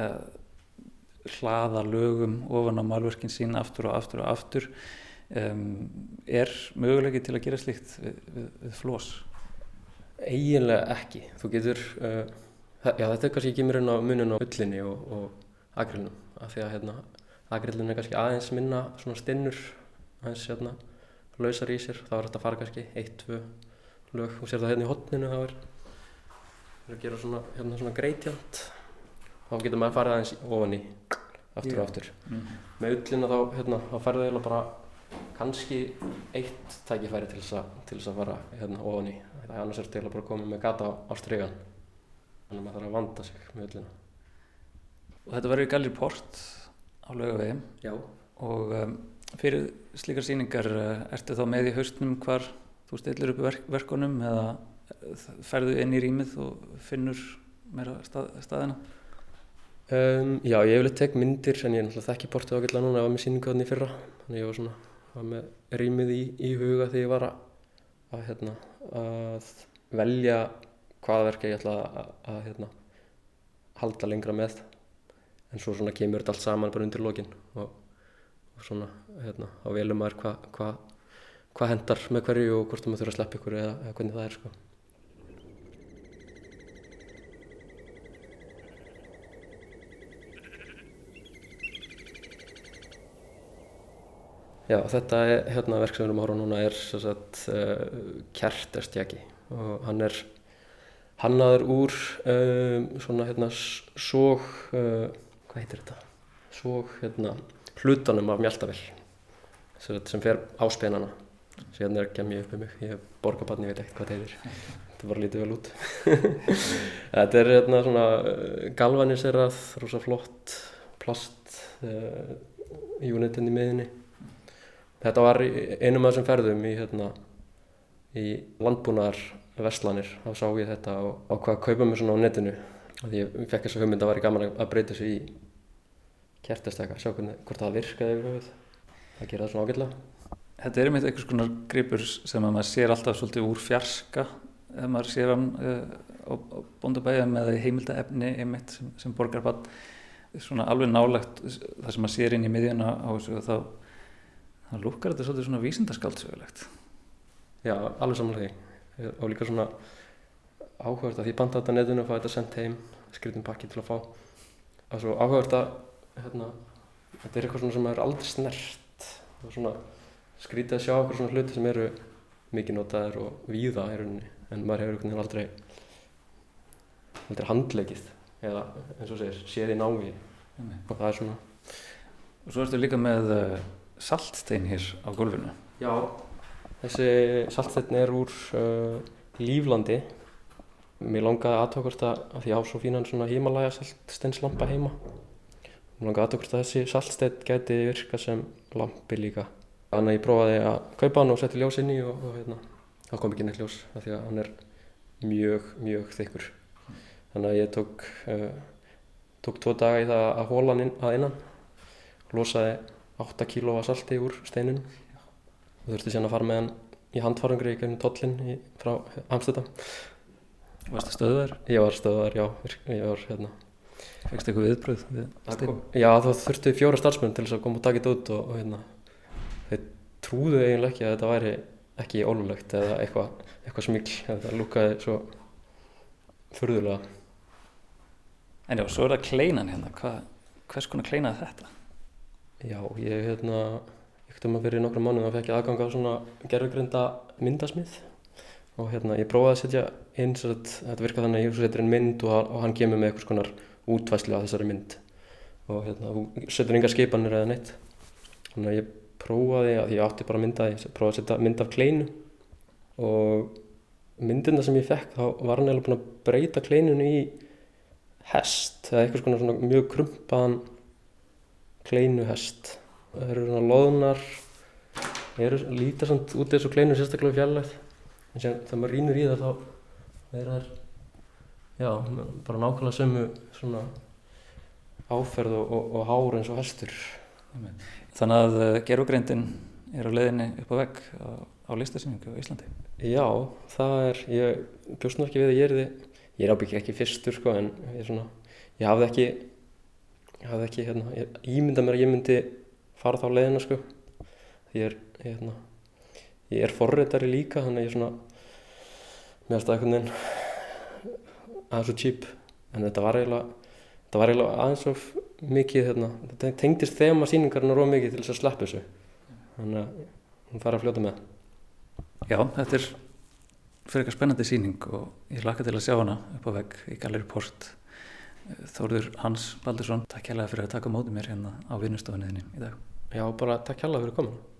Speaker 2: uh, hlaða lögum ofan á málverkin sín aftur og aftur og aftur. Um, er mögulegi til að gera slíkt við, við, við flós?
Speaker 7: Eiginlega ekki. Þú getur, uh, já þetta er kannski ekki mér inn á munin á ullinni og, og agrillunum. Af því að hérna, agrillun er kannski aðeins minna svona stinnur, aðeins hérna, lausar í sér. Það var hægt að fara kannski eitt, tvö lög. Og sér það hérna í hotninu þá er er að gera svona, hérna, svona greitjant þá getur maður að fara aðeins ofan í aftur
Speaker 2: Já.
Speaker 7: og aftur.
Speaker 2: Mm.
Speaker 7: með ullina þá, hérna, þá færðu eiginlega bara kannski eitt tækifæri til þess að, til þess að fara hérna ofan í. Það er annars er til að bara koma með gata á, stregan þannig að maður þarf að vanda sig með ullina.
Speaker 2: Og þetta verður í Gallery Port á laugavegi
Speaker 7: Já.
Speaker 2: Og um, fyrir slíkar sýningar uh, ertu þá með í haustnum hvar þú stillir upp verk, verkunum eða uh, ferðu inn í rýmið og finnur meira stað, staðina?
Speaker 7: Um, já, ég hef vel tek myndir en ég náttúrulega þekki portið ágætlega núna, ég var með sýningu þarna í fyrra þannig ég var svona, var með rýmið í, í huga þegar ég var að, að, hérna, að velja hvaða verka ég ætla að, að hérna, halda lengra með en svo svona kemur þetta allt saman bara undir lokin og, og svona, hérna, á velum maður hvað hva, hva hendar með hverju og hvort maður þurfa að sleppa ykkur eða, eða hvernig það er sko. Já, þetta er, hérna, verk sem við erum að horfa núna er sagt, uh, kertestjaki og hann er hannaður úr um, svona hérna sóg, uh, hvað heitir þetta? Sóg hérna hlutanum af mjöldavill sem, fer á spenana. Síðan er ekki að mjög upp um mig, ég er borgarbarn, ég veit ekkert hvað þetta heitir. Þetta bara lítið vel út. þetta er hérna svona uh, galvaniserað, rosa flott plast uh, unitinn í miðinni. Þetta var einum af þessum ferðum í, hérna, í landbúnaðar verslanir. Þá sá ég þetta og ákvað að kaupa mér svona á netinu. Því ég fekk þess að hugmynd að væri gaman að breyta þessu í kertastæka. Sjá hvernig, hvort það virkaði yfir höfuð. Það gera það svona ágætlega.
Speaker 2: Þetta er einmitt einhvers konar gripur sem að maður sér alltaf svolítið úr fjarska ef maður sér hann uh, á, á bóndabæðum eða í heimildaefni einmitt sem, sem borgarbann svona alveg nálagt það sem að sér inn í miðjuna á þessu þá, þá lukkar þetta svolítið svona vísindaskáldsögulegt
Speaker 7: Já, alveg samanlega því og líka svona áhugavert að því ég banda þetta netinu og fá þetta sendt heim skritin pakki til að fá og svo áhugavert að hérna, þetta er eitthvað svona sem er aldrei snert. Og svona skrítið að sjá eitthvað svona hluti sem eru mikið notaðir og víða í rauninni en maður hefur einhvern veginn aldrei aldrei handlegið eða eins og segir séð í návi og það er svona
Speaker 2: og svo ertu líka með uh, saltstein hér á gólfinu.
Speaker 7: Já, þessi saltsteinn er úr uh, líflandi. Mér langaði aðtökast að, því á svo fínan svona Himalaya saltsteinslampa heima Mér langaði aðtökast að þessi saltsteinn geti virka sem lampi líka. Þannig að ég prófaði að kaupa hann og setja ljós inn í og, og hérna, það kom ekki neitt ljós af því að hann er mjög, mjög þykkur. Þannig að ég tók, uh, tók tvo daga í það að hóla hann inn, að innan losaði 8 kílóa salti úr steinunum og þurfti síðan að fara með hann í handfarangri í gegnum tollin í, frá Amsterdam.
Speaker 2: Varstu stöðuðar?
Speaker 7: Ég var stöðuðar, já, ég var hérna
Speaker 2: Fekst eitthvað viðbröð við?
Speaker 7: Já, þá þurfti fjóra starfsmenn til þess að koma og taka þetta út og, og hérna þeir trúðu eiginlega ekki að þetta væri ekki ólulegt eða eitthvað eitthva smíl, þetta lúkaði svo furðulega
Speaker 2: En já, svo er það kleinan hérna Hva, hvers konar kleinaði þetta?
Speaker 7: Já, ég hérna ekkert um að fyrir nokkru mánuð þá fekk ég aðgang á svona gerðugrinda myndasmið og hérna ég prófaði að setja inn svo að þetta virka þannig að ég setur inn mynd og, og hann kemur með eitthvað svona útvæslu á þessari mynd. Og hérna þú setur yngar skipanir eða neitt. Þannig að ég prófaði að ég átti bara mynda ég prófaði að setja mynd af kleinu. Og myndina sem ég fekk þá var hann eða búin að breyta kleinunu í hest. Eða eitthvað svona, svona mjög krumpaðan kleinuhest. Það eru svona loðunar eru lítið samt út þessu kleinu sérstaklega fjallægt en sem þegar maður rínur í það þá er það já, bara nákvæmlega sömu svona áferð og, og, og hár eins og hestur.
Speaker 2: Þannig að uh, gerugreindin er á leiðinni upp á vegg á, á listasýningu á Íslandi.
Speaker 7: Já, það er, ég bjóst nú ekki við að ég er þið ég er ábyggja ekki fyrstur sko en ég, svona, ég hafði ekki ég hafði ekki, hérna, ég ímynda mér að ég myndi fara þá leiðina sko. Ég er, ég, hérna ég er forreitari líka þannig að ég er svona það einhvern veginn aðeins og cheap en þetta var eiginlega þetta var eiginlega aðeins of mikið hérna, þetta tengdist þema síningarna róð mikið til þess að sleppa þessu. Þannig að hún fara að fljóta með.
Speaker 2: Já, þetta er fyrir eitthvað spennandi síning og ég laka til að sjá hana upp á vegg í Galleri Port. Þóruður Hans Baldursson, takk hérlega fyrir að taka mótið mér hérna á vinnustofinniðinni í dag.
Speaker 7: Já, bara takk hérlega fyrir að koma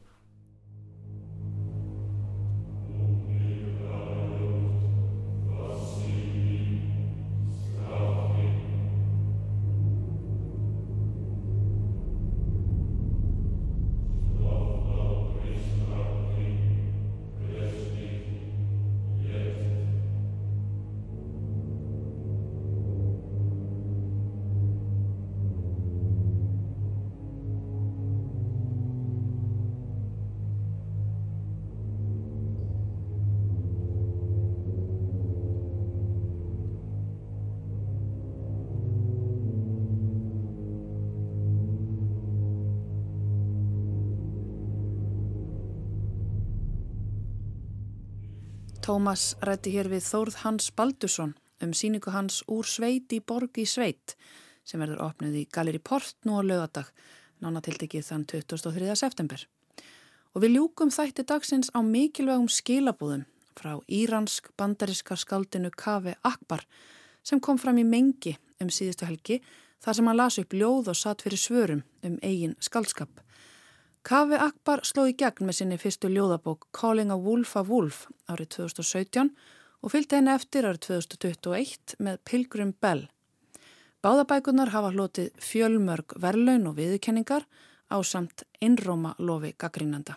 Speaker 3: Tómas rætti hér við Þórð Hans Baldursson um síningu hans úr sveit í borg í sveit sem verður opnið í Galeri Port nú á lögadag, nánatildikið þann 23. september. Og við ljúkum þætti dagsins á mikilvægum skilabúðum frá íransk bandariska skaldinu Kave Akbar sem kom fram í mengi um síðustu helgi þar sem hann las upp ljóð og satt fyrir svörum um eigin skaldskap. Kavi Akbar sló í gegn með sinni fyrstu ljóðabók Calling a Wolf a Wolf árið 2017 og fylgdi henni eftir árið 2021 með Pilgrim Bell. Báðabækunar hafa hlotið fjölmörg verlaun og viðkenningar á samt innróma lofi gaggrínanda.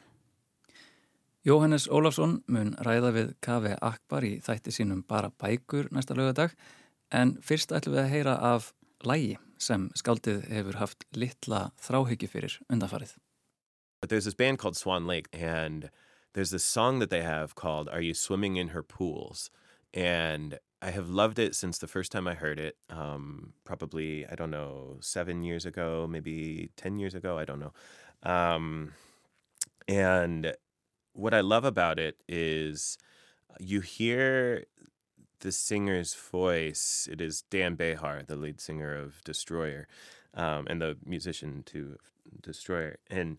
Speaker 2: Jóhannes Ólafsson mun ræða við Kavi Akbar í þætti sínum bara bækur næsta lögadag en fyrst ætlum við að heyra af lægi sem skaldið hefur haft litla þráhyggju fyrir undanfarið.
Speaker 8: But there's this band called Swan Lake, and there's this song that they have called Are You Swimming in Her Pools? And I have loved it since the first time I heard it. Um, probably I don't know seven years ago, maybe ten years ago. I don't know. Um, and what I love about it is you hear the singer's voice. It is Dan Behar, the lead singer of Destroyer, um, and the musician to Destroyer, and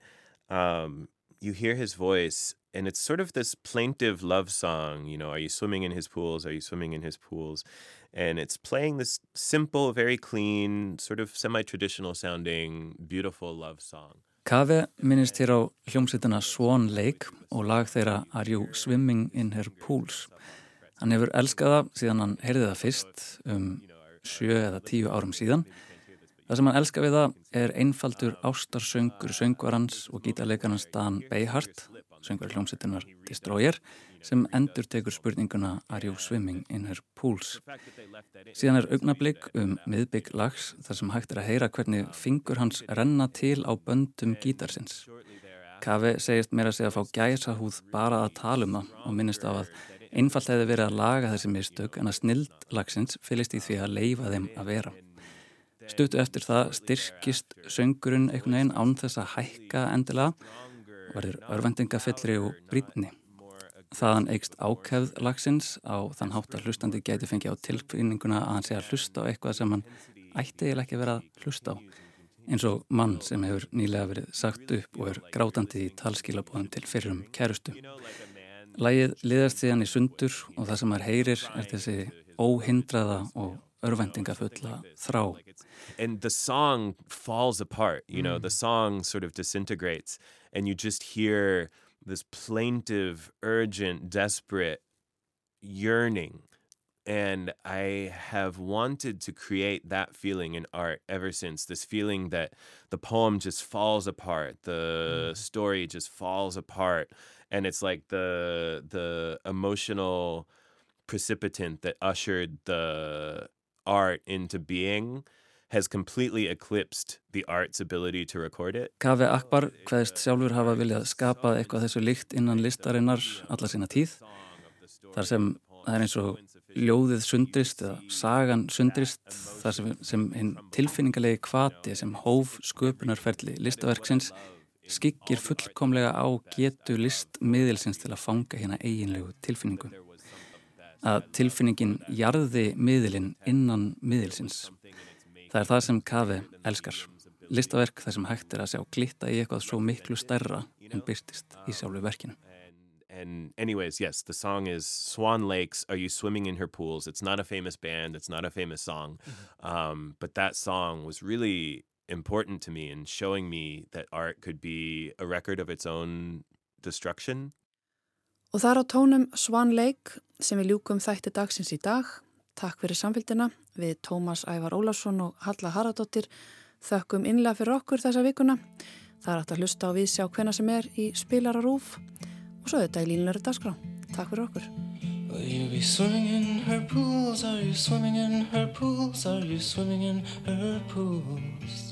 Speaker 8: um, you hear his voice and it's sort of this plaintive love song you know are you swimming in his pools? Are you swimming in his pools? And it's playing this simple very clean sort of semi-traditional sounding beautiful love song.
Speaker 2: Kave minnist hér á hljómsveitina Swan Lake og lag þeirra Are You Swimming in Her Pools? Hann hefur elskað það síðan hann heyrði það fyrst um sjö eða tíu árum síðan Það sem hann elskar við það er einfaldur ástarsöngur söngvarans og gítarleikarans Dan Beihart, söngur hljómsittunar Destroyer, sem endur tekur spurninguna Are you swimming in her pools? Síðan er augnablík um miðbygg lags þar sem hægt er að heyra hvernig fingur hans renna til á böndum gítarsins. Kavi segist meira sig að fá gæsa húð bara að tala um það og minnist á að einfalt hefði verið að laga þessi mistök en að snild lagsins fylgist í því að leifa þeim að vera. Stuttu eftir það styrkist söngurinn einhvern veginn án þess að hækka endilega og verður örvendingafillri og brítni. Þaðan eigst ákæð lagsins á þann hátt að hlustandi gæti fengið á tilfinninguna að hann sé að hlusta á eitthvað sem hann ætti eiginlega ekki vera að hlusta á. Eins og mann sem hefur nýlega verið sagt upp og er grátandi í talskilabóðum til fyrrum kærustu. Lægið liðast síðan í sundur og það sem hann heyrir er þessi óhindraða og örvendingafulla þrá.
Speaker 8: And the song falls apart, you know, mm. the song sort of disintegrates and you just hear this plaintive, urgent, desperate yearning. And I have wanted to create that feeling in art ever since. This feeling that the poem just falls apart, the mm. story just falls apart, and it's like the the emotional precipitant that ushered the art into being has completely eclipsed the art's ability to record it.
Speaker 2: Kave Akbar hvaðist sjálfur hafa viljað skapa eitthvað þessu líkt innan listarinnar alla sína tíð. Þar sem það er eins og ljóðið sundrist eða sagan sundrist þar sem, sem hinn tilfinningalegi kvati sem hóf sköpunarferli listaverksins skikkir fullkomlega á getu listmiðilsins til að fanga hérna eiginlegu tilfinningu að tilfinningin jarði miðilinn innan miðilsins. Það er það sem Kavi elskar. Listaverk þar sem hægt er að sjá glitta í eitthvað svo miklu stærra en byrtist í sjálfu verkinu.
Speaker 8: And anyways, yes, the song is Swan Lakes, Are You Swimming in Her Pools? It's not a famous band, it's not a famous song, um, but that song was really important to me in showing me that art could be a record of its own destruction
Speaker 9: Og það er á tónum Swan Lake sem við ljúkum þætti dagsins í dag. Takk fyrir samfélgina við Tómas Ævar Ólarsson og Halla Haradóttir. Þökkum innlega fyrir okkur þessa vikuna. Það er hægt að hlusta á við sjá hvena sem er í Spilararúf og svo þetta í línlöru dagskrá. Takk fyrir okkur. Will you be swimming in her pools? Are you swimming in her pools? Are you swimming in her pools?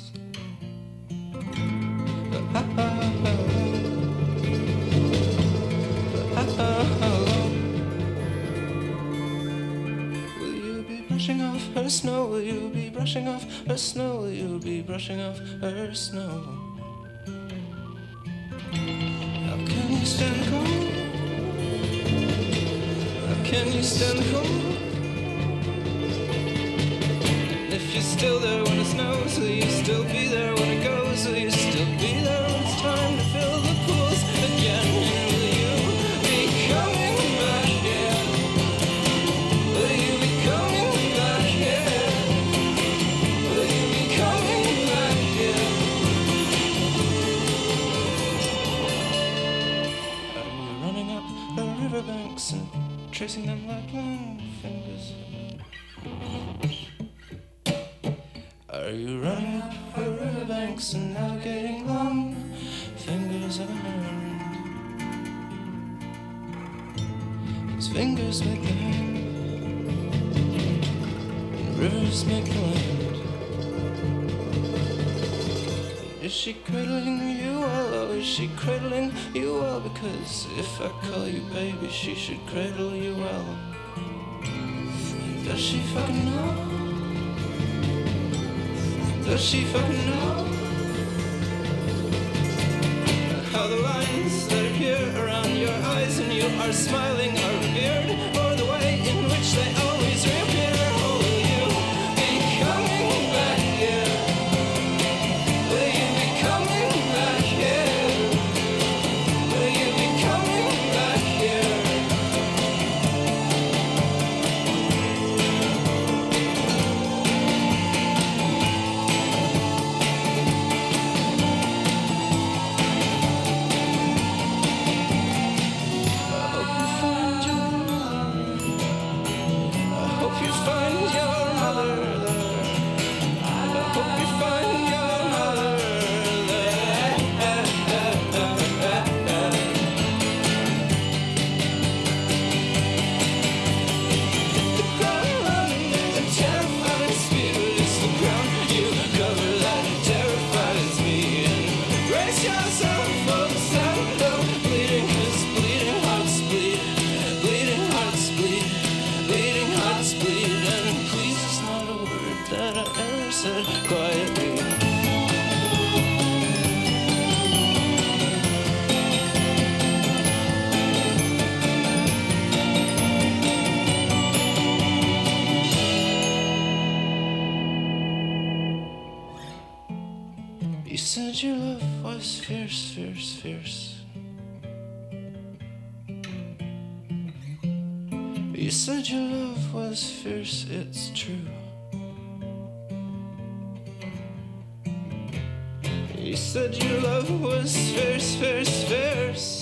Speaker 9: Her snow? Will you be brushing off her snow? Will you be brushing off her snow? How can you stand cold? How can you stand cold? If you're still there when it snows, will you still be there when it goes? Will you still be there tracing them like long fingers. Are you running up the riverbanks and navigating long fingers of a hand? His fingers make the hand, and rivers make the land. Is she cradling you well, or is she cradling you well? Because if I call you baby, she should cradle you well. Does she fucking know? Does she fucking know? How the lines that appear around your eyes and you are smiling it's true. You said your love was fierce, fierce, fierce.